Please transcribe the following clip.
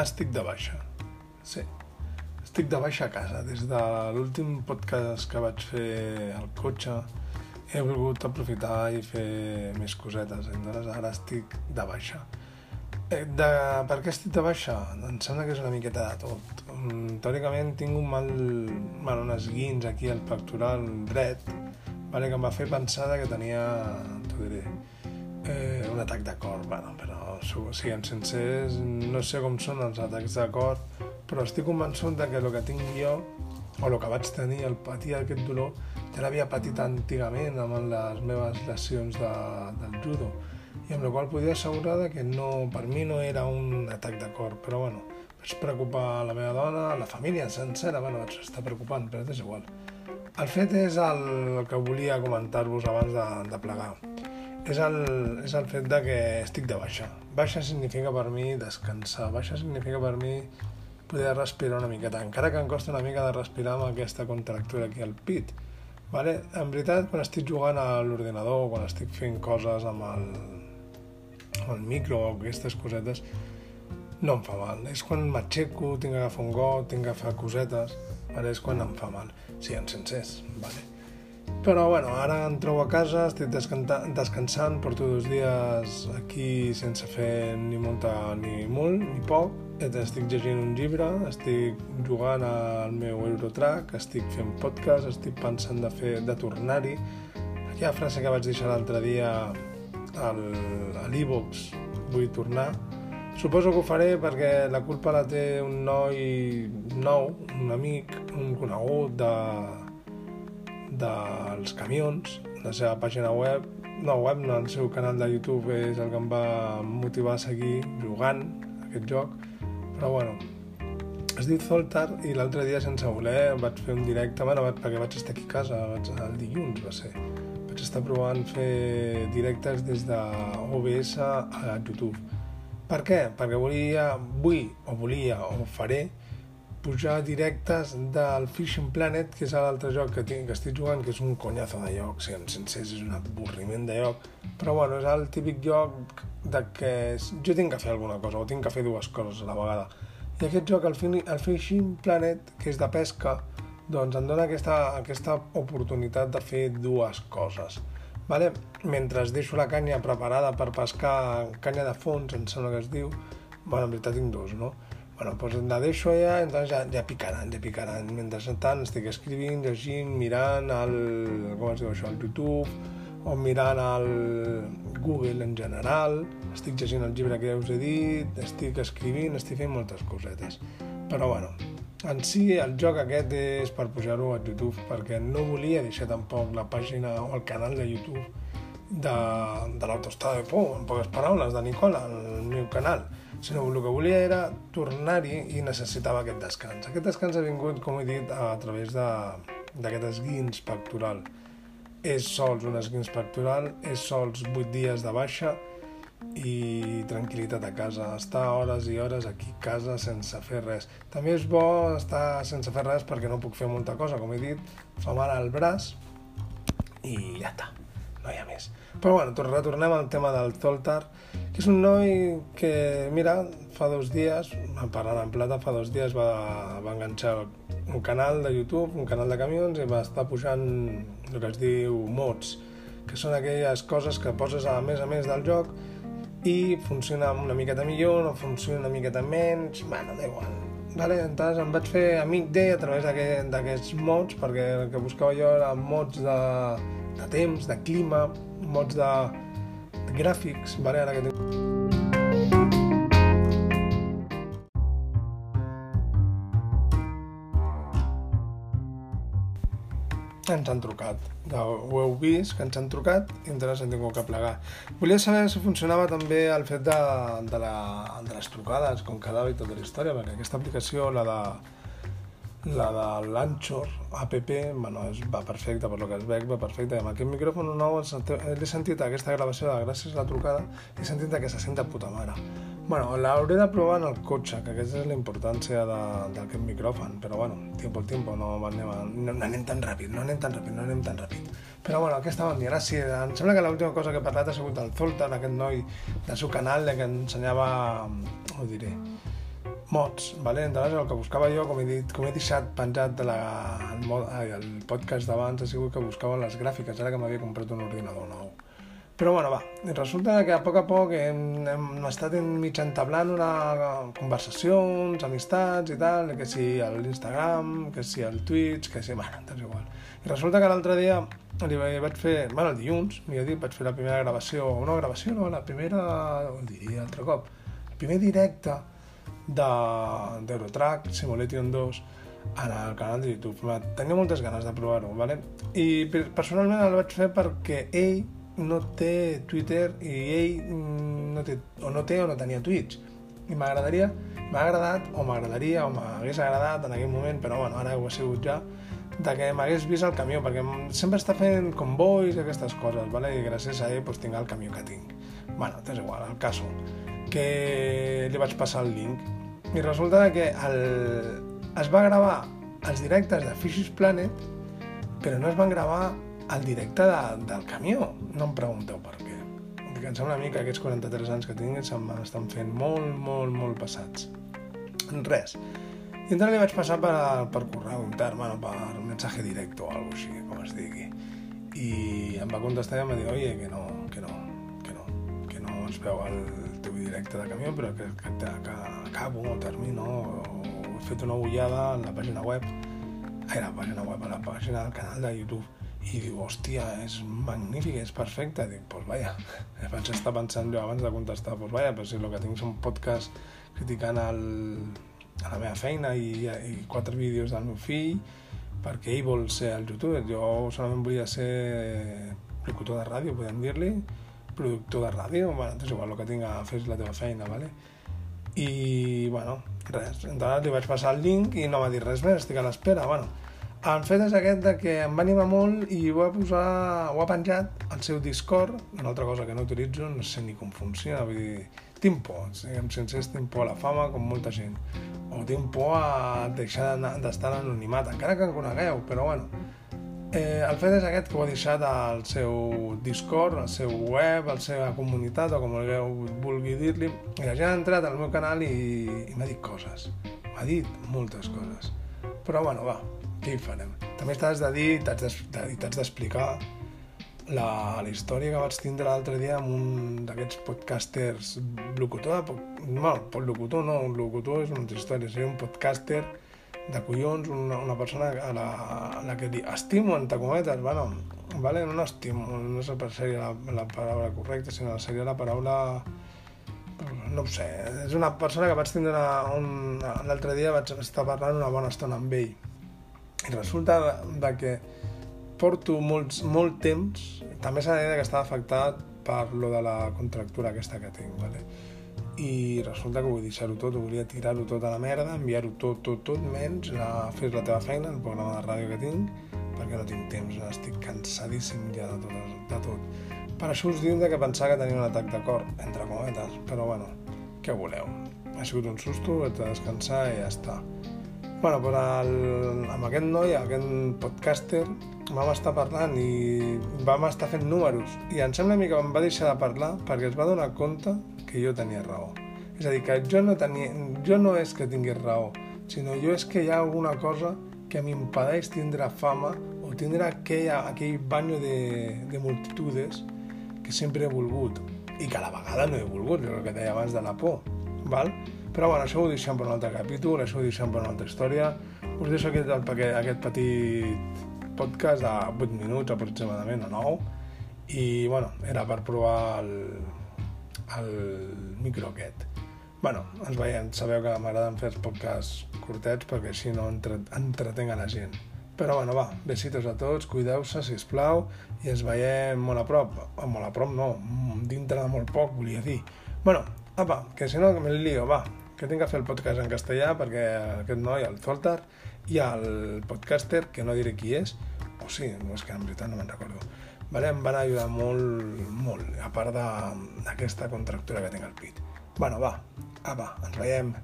estic de baixa. Sí, estic de baixa a casa. Des de l'últim podcast que vaig fer al cotxe he volgut aprofitar i fer més cosetes. Llavors ara estic de baixa. Eh, de, per què estic de baixa? Em sembla que és una miqueta de tot. Mm, teòricament tinc un mal, bueno, unes guins aquí al pectoral dret, vale, que em va fer pensar que tenia, t'ho diré, eh, un atac de cor, bueno, però siguem sincers, no sé com són els atacs de cor, però estic convençut de que el que tinc jo, o el que vaig tenir, el patir aquest dolor, ja l'havia patit antigament amb les meves lesions de, del judo, i amb la qual podia assegurar que no, per mi no era un atac de cor, però bueno, vaig preocupar la meva dona, la família sencera, bueno, vaig estar preocupant, però és igual. El fet és el que volia comentar-vos abans de, de plegar és el, és el fet de que estic de baixa. Baixa significa per mi descansar, baixa significa per mi poder respirar una miqueta, encara que em costa una mica de respirar amb aquesta contractura aquí al pit. Vale? En veritat, quan estic jugant a l'ordinador, quan estic fent coses amb el, amb el micro o aquestes cosetes, no em fa mal. És quan m'aixeco, tinc que agafar un got, tinc que agafar cosetes, vale? és quan em fa mal. Sí, en sencers, vale? Però bueno, ara em trobo a casa, estic descansant, porto dos dies aquí sense fer ni molta ni molt ni poc. Estic llegint un llibre, estic jugant al meu Eurotrack, estic fent podcast, estic pensant de fer de tornar-hi. Aquella frase que vaig deixar l'altre dia al, a l'e-box, vull tornar. Suposo que ho faré perquè la culpa la té un noi nou, un amic, un conegut de, dels camions, la seva pàgina web, no web, no, el seu canal de YouTube és el que em va motivar a seguir jugant aquest joc, però bueno, es diu Zoltar i l'altre dia sense voler vaig fer un directe, bueno, perquè vaig estar aquí a casa, vaig, el dilluns va ser, vaig estar provant fer directes des de OBS a YouTube. Per què? Perquè volia, vull o volia o faré pujar directes del Fishing Planet, que és l'altre joc que, tinc, que estic jugant, que és un conyazo de joc, si en sencers és un avorriment de joc, però bueno, és el típic joc de que jo tinc que fer alguna cosa, o tinc que fer dues coses a la vegada. I aquest joc, el, el Fishing Planet, que és de pesca, doncs em dona aquesta, aquesta oportunitat de fer dues coses. Vale? Mentre deixo la canya preparada per pescar canya de fons, em sembla que es diu, bueno, en veritat tinc dos, no? Bueno, pues la deixo allà, entonces ja, ja picaran, ja picaran. Mentrestant estic escrivint, llegint, mirant el, com es diu això, el YouTube, o mirant el Google en general, estic llegint el llibre que ja us he dit, estic escrivint, estic fent moltes cosetes. Però bueno, en si el joc aquest és per pujar-ho a YouTube, perquè no volia deixar tampoc la pàgina o el canal de YouTube de, de l'autostada de Pou, en poques paraules, de Nicola, el meu canal sinó el que volia era tornar-hi i necessitava aquest descans. Aquest descans ha vingut, com he dit, a, través d'aquest esguins pectoral. És sols un esguins pectoral, és sols 8 dies de baixa i tranquil·litat a casa, estar hores i hores aquí a casa sense fer res. També és bo estar sense fer res perquè no puc fer molta cosa, com he dit, fa mal al braç i ja està, no hi ha més. Però bueno, retornem al tema del Zoltar, que és un noi que, mira, fa dos dies, parlant en plata, fa dos dies va, va enganxar un canal de YouTube, un canal de camions, i va estar pujant el que es diu mods, que són aquelles coses que poses a més a més del joc i funciona una miqueta millor, no funciona una miqueta menys, bueno, da igual. Vale, entonces em vaig fer amic d'ell a través d'aquests mods, perquè el que buscava jo era mods de, de temps, de clima, mots de, de gràfics, vale? ara que tinc... ens han trucat. Ho heu vist, que ens han trucat i ens han tingut que plegar. Volia saber si funcionava també el fet de, de, la, de les trucades, com quedava i tota la història, perquè aquesta aplicació, la de la de l'Anchor app bueno, és, va perfecta, per lo que es veig va perfecta. Amb aquest micròfon nou he sentit aquesta gravació de gràcies a la trucada he sentit que se sent de puta mare. Bueno, l'hauré de provar en el cotxe, que aquesta és la importància d'aquest micròfon, però bueno, tiempo al tiempo, no anem, a, no, no anem tan ràpid, no anem tan ràpid, no anem tan ràpid. Però bueno, aquesta bon dia, gràcies. Em sembla que l'última cosa que he parlat ha sigut el Zoltan, aquest noi del seu canal, que ensenyava, ho diré, mods, vale? Entonces el que buscava jo, com he dit, com he deixat penjat de la, el, ai, el podcast d'abans, ha sigut que buscava les gràfiques, ara que m'havia comprat un ordinador nou. Però bueno, va, resulta que a poc a poc hem, hem estat mig entablant una conversacions, amistats i tal, que si a l'Instagram, que si al Twitch, que si... Bueno, és igual. I resulta que l'altre dia li vaig fer, bueno, el dilluns, millor dit, vaig fer la primera gravació, una gravació, no, la primera, dia, altre cop, el primer directe d'Eurotrack, de, Simulation 2, en el canal de YouTube. Tenia moltes ganes de provar-ho, ¿vale? i personalment el vaig fer perquè ell no té Twitter i ell mm, no té, o no té o no tenia Twitch. I m'agradaria, m'ha agradat, o m'agradaria, o m'hagués agradat en aquell moment, però bueno, ara ho ha sigut ja, de que m'hagués vist el camió, perquè sempre està fent convois i aquestes coses, ¿vale? i gràcies a ell pues, tinc el camió que tinc. Bueno, és igual, el cas que li vaig passar el link. I resulta que el... es va gravar els directes de Fishes Planet, però no es van gravar el directe de, del camió. No em pregunteu per què. Perquè em sembla a mi que aquests 43 anys que tinc se'm estan fent molt, molt, molt passats. Res. I entonces li vaig passar per, per correu intern, bueno, per mensaje directe o alguna així, com es digui. I em va contestar i em va dir, oye, que no, que no, que no, que no es veu el directe de camió, però que, que, que acabo o termino o he fet una bullada a la pàgina web, a la pàgina web, a la pàgina del canal de YouTube i diu, hòstia, és magnífic, és perfecte. Dic, pues vaya, vaig estar pensant jo abans de contestar, pues vaya, però si el que tinc és un podcast criticant el, a la meva feina i, i quatre vídeos del meu fill, perquè ell vol ser el youtuber. Jo solament volia ser locutor de ràdio, podem dir-li, productor de ràdio, bueno, és igual, el que tinc a fer és la teva feina, ¿vale? I, bueno, res, entonces li vaig passar el link i no va dir res més, estic a l'espera, bueno, el fet és aquest que em va animar molt i ho ha, posar, ho ha penjat al seu Discord, una altra cosa que no utilitzo, no sé ni com funciona, vull dir, tinc por, siguem sincers, tinc por a la fama, com molta gent, o tinc por a deixar d'estar anonimat, encara que en conegueu, però bueno, eh, el fet és aquest que ho ha deixat al seu Discord, al seu web, a la seva comunitat, o com vulgui dir-li, i la gent ha entrat al meu canal i, i m'ha dit coses, m'ha dit moltes coses, però bueno, va, què hi farem? També t'has de dir, t'has d'explicar la, la història que vaig tindre l'altre dia amb un d'aquests podcasters locutor, de, bueno, locutor no, un locutor és una història, seria un podcaster de collons, una, una persona a la, a la que di, estimo, entre cometes, bueno, vale? no estimo, no sé per seria la, la paraula correcta, sinó seria la paraula no ho sé, és una persona que vaig tindre l'altre dia vaig estar parlant una bona estona amb ell i resulta de que porto molts, molt temps, també s'ha de dir que estava afectat per lo de la contractura aquesta que tinc, vale? I resulta que vull deixar-ho tot, volia tirar-ho tot a la merda, enviar-ho tot, tot, tot, menys a fer la teva feina, el programa de ràdio que tinc, perquè no tinc temps, estic cansadíssim ja de tot. De tot. Per això us diuen que pensava que tenia un atac de cor, entre cometes, però bueno, què voleu? Ha sigut un susto, haig de descansar i ja està. Bueno, però el, amb aquest noi, aquest podcaster, vam estar parlant i vam estar fent números. I em sembla a mi que em va deixar de parlar perquè es va donar compte que jo tenia raó. És a dir, que jo no, tenia, jo no és que tingués raó, sinó jo és que hi ha alguna cosa que m'impedeix tindre fama o tindre aquell, aquell banyo de, de multitudes que sempre he volgut i que a la vegada no he volgut, el que deia abans de la por. Val? Però bueno, això ho deixem per un altre capítol, això ho deixem per una altra història. Us deixo aquest, aquest petit podcast de 8 minuts aproximadament o 9 i bueno, era per provar el, el micro aquest. bueno, ens veiem, sabeu que m'agraden fer podcasts curtets perquè així no entre, entretenc a la gent. Però bueno, va, besitos a tots, cuideu-se, si us plau, i ens veiem molt a prop. Molt a prop no, dintre de molt poc, volia dir. Bueno, apa, que si no, que me lío, va, que tinc que fer el podcast en castellà perquè aquest noi, el Zoltar, i el podcaster, que no diré qui és, o sí, no és que en veritat no me'n recordo, vale? em van ajudar molt, molt, a part d'aquesta contractura que tinc al pit. Bueno, va, apa, ens veiem.